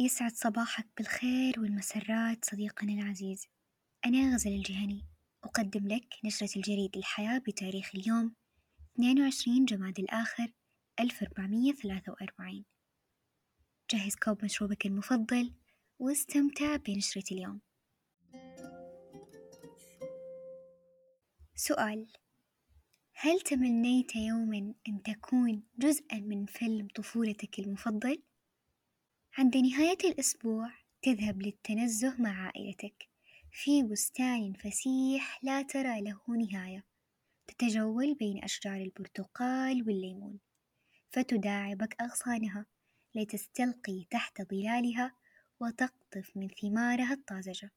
يسعد صباحك بالخير والمسرات صديقنا العزيز. أنا غزل الجهني. أقدم لك نشرة الجريد الحياة بتاريخ اليوم 22 جماد الآخر 1443 جهز كوب مشروبك المفضل واستمتع بنشرة اليوم. سؤال هل تمنيت يوما أن تكون جزءا من فيلم طفولتك المفضل؟ عند نهاية الأسبوع تذهب للتنزه مع عائلتك. في بستان فسيح لا ترى له نهاية. تتجول بين أشجار البرتقال والليمون. فتداعبك أغصانها. لتستلقي تحت ظلالها وتقطف من ثمارها الطازجة.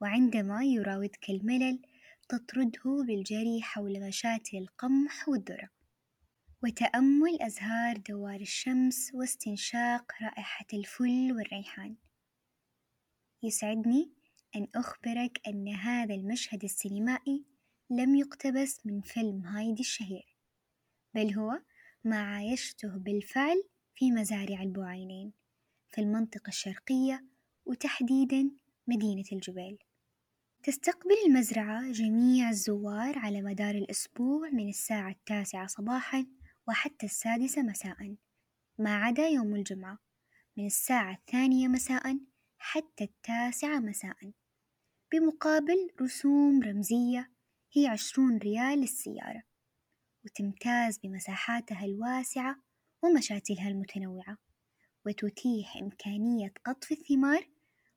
وعندما يراودك الملل تطرده بالجري حول مشاتل القمح والذرة. وتأمل أزهار دوار الشمس واستنشاق رائحة الفل والريحان. يسعدني أن أخبرك أن هذا المشهد السينمائي لم يقتبس من فيلم هايدي الشهير بل هو ما عايشته بالفعل في مزارع البعينين في المنطقة الشرقية وتحديدا مدينة الجبيل. تستقبل المزرعة جميع الزوار على مدار الأسبوع من الساعة التاسعة صباحا وحتى السادسة مساء. ما عدا يوم الجمعة من الساعة الثانية مساء حتى التاسعة مساء. بمقابل رسوم رمزية هي عشرون ريال للسيارة. وتمتاز بمساحاتها الواسعة ومشاتلها المتنوعة. وتتيح إمكانية قطف الثمار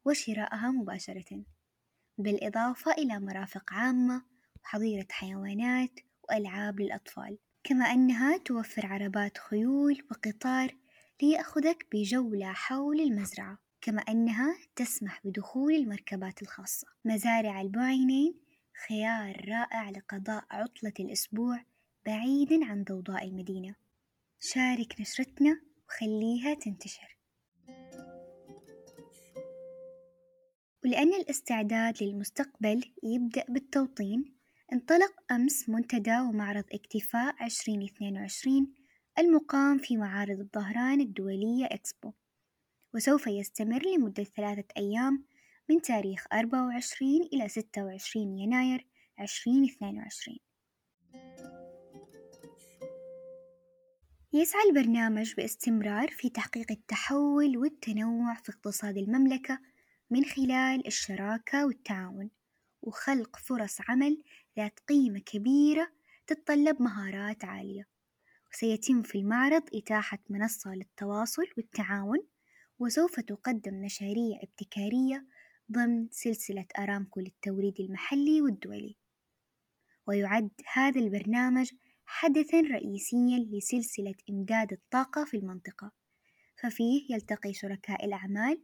وشرائها مباشرة. بالإضافة إلى مرافق عامة وحظيرة حيوانات وألعاب للأطفال. كما أنها توفر عربات خيول وقطار ليأخذك بجولة حول المزرعة كما أنها تسمح بدخول المركبات الخاصة. مزارع البعينين خيار رائع لقضاء عطلة الأسبوع بعيدا عن ضوضاء المدينة. شارك نشرتنا وخليها تنتشر. ولأن الاستعداد للمستقبل يبدأ بالتوطين انطلق أمس منتدى ومعرض اكتفاء عشرين اثنين وعشرين المقام في معارض الظهران الدولية إكسبو. وسوف يستمر لمدة ثلاثة أيام من تاريخ أربعة وعشرين إلى ستة وعشرين يناير عشرين اثنين وعشرين. يسعى البرنامج باستمرار في تحقيق التحول والتنوع في اقتصاد المملكة من خلال الشراكة والتعاون. وخلق فرص عمل ذات قيمة كبيرة تتطلب مهارات عالية. وسيتم في المعرض إتاحة منصة للتواصل والتعاون وسوف تقدم مشاريع ابتكارية ضمن سلسلة أرامكو للتوريد المحلي والدولي. ويعد هذا البرنامج حدثا رئيسيا لسلسلة إمداد الطاقة في المنطقة. ففيه يلتقي شركاء الأعمال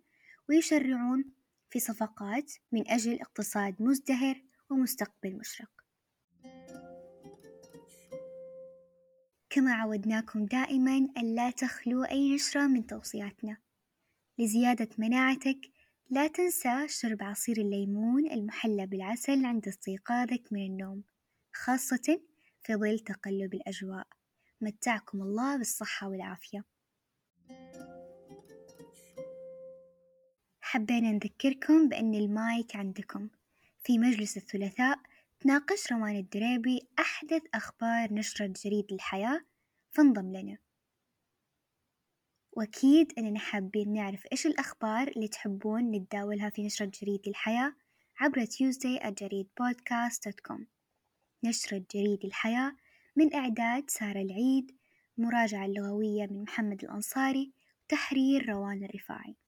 ويشرعون في صفقات من أجل اقتصاد مزدهر ومستقبل مشرق. كما عودناكم دائما ألا تخلو أي نشرة من توصياتنا. لزيادة مناعتك لا تنسى شرب عصير الليمون المحلى بالعسل عند استيقاظك من النوم خاصة في ظل تقلب الأجواء. متعكم الله بالصحة والعافية. حبينا نذكركم بأن المايك عندكم. في مجلس الثلاثاء تناقش روان الدريبي أحدث أخبار نشرة جريد الحياة. فانضم لنا. وأكيد أننا حابين نعرف إيش الأخبار اللي تحبون نتداولها في نشرة جريد الحياة عبر Tuesday جريد podcast com نشرة جريد الحياة من إعداد سارة العيد مراجعة اللغوية من محمد الأنصاري وتحرير روان الرفاعي.